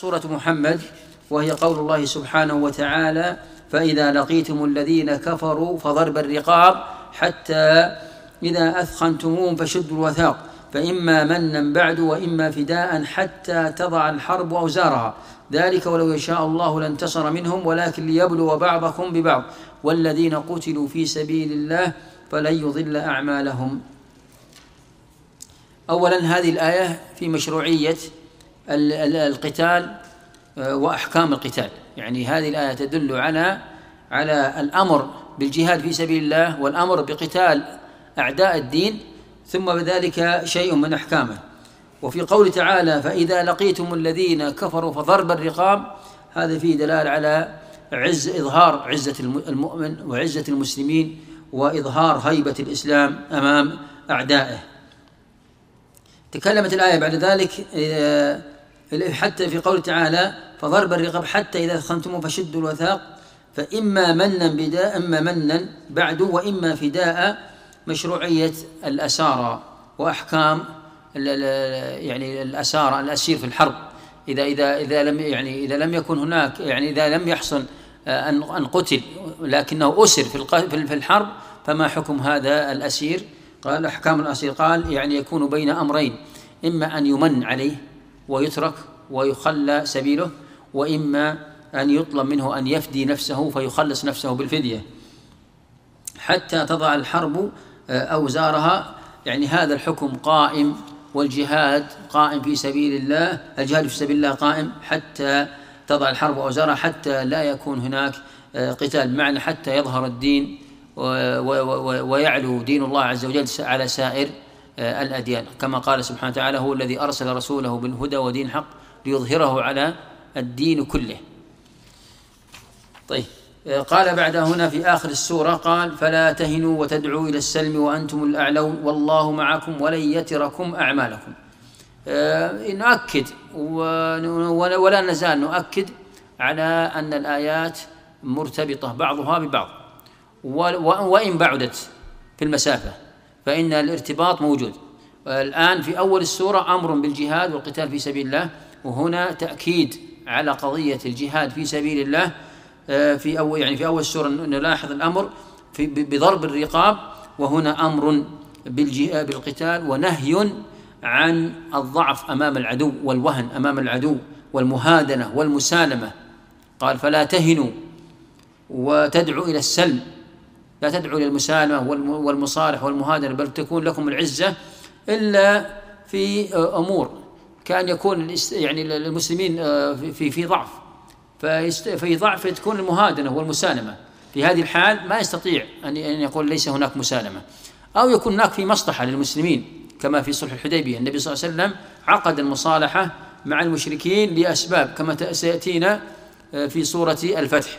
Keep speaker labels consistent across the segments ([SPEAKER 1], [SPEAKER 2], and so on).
[SPEAKER 1] سورة محمد وهي قول الله سبحانه وتعالى فإذا لقيتم الذين كفروا فضرب الرقاب حتى إذا أثخنتموهم فشدوا الوثاق فإما منا بعد وإما فداء حتى تضع الحرب أوزارها ذلك ولو يشاء الله لانتصر منهم ولكن ليبلو بعضكم ببعض والذين قتلوا في سبيل الله فلن يضل أعمالهم أولا هذه الآية في مشروعية القتال آه، وأحكام القتال يعني هذه الآية تدل على على الأمر بالجهاد في سبيل الله والأمر بقتال أعداء الدين ثم بذلك شيء من أحكامه وفي قول تعالى فإذا لقيتم الذين كفروا فضرب الرقاب هذا فيه دلال على عز إظهار عزة المؤمن وعزة المسلمين وإظهار هيبة الإسلام أمام أعدائه تكلمت الآية بعد ذلك آه، حتى في قوله تعالى فضرب الرقاب حتى إذا ثخنتموه فشدوا الوثاق فإما منا بداء أما منا بعد وإما فداء مشروعية الأسارى وأحكام يعني الأسارى الأسير في الحرب إذا إذا إذا لم يعني إذا لم يكن هناك يعني إذا لم يحصل آه، أن أن قتل لكنه أسر في في الحرب فما حكم هذا الأسير؟ قال أحكام الأسير قال يعني يكون بين أمرين إما أن يمن عليه ويترك ويخلى سبيله وإما أن يطلب منه أن يفدي نفسه فيخلص نفسه بالفدية حتى تضع الحرب آه، أوزارها يعني هذا الحكم قائم والجهاد قائم في سبيل الله الجهاد في سبيل الله قائم حتى تضع الحرب أوزارها حتى لا يكون هناك آه، قتال بمعنى حتى يظهر الدين ويعلو دين الله عز وجل على سائر آه، الأديان كما قال سبحانه وتعالى هو الذي أرسل رسوله بالهدى ودين حق ليظهره على الدين كله طيب آه، قال بعد هنا في آخر السورة قال فلا تهنوا وتدعوا إلى السلم وأنتم الأعلون والله معكم ولن يتركم أعمالكم آه، نؤكد ولا نزال نؤكد على أن الآيات مرتبطة بعضها ببعض وإن بعدت في المسافة فإن الارتباط موجود الآن في أول السورة أمر بالجهاد والقتال في سبيل الله وهنا تأكيد على قضية الجهاد في سبيل الله آه، في أول يعني في أول السورة نلاحظ الأمر في بضرب الرقاب وهنا أمر آه، بالقتال ونهي عن الضعف أمام العدو والوهن أمام العدو والمهادنة والمسالمة قال فلا تهنوا وتدعو إلى السلم لا تدعوا للمسالمة والمصالح والمهادنة بل تكون لكم العزة إلا في أمور كأن يكون يعني المسلمين آه، في في ضعف في ضعف تكون المهادنة والمسالمة في هذه الحال ما يستطيع أن أن يقول ليس هناك مسالمة أو يكون هناك في مصلحة للمسلمين كما في صلح الحديبية النبي صلى الله عليه وسلم عقد المصالحة مع المشركين لأسباب كما سيأتينا آه، في سورة الفتح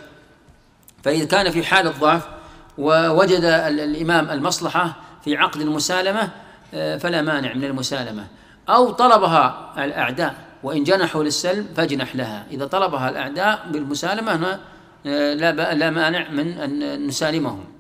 [SPEAKER 1] فإذا كان في حال الضعف ووجد الإمام المصلحة في عقد المسالمة آه، فلا مانع من المسالمة أو طلبها الأعداء وإن جنحوا للسلم فاجنح لها إذا طلبها الأعداء بالمسالمة آه، لا مانع من أن نسالمهم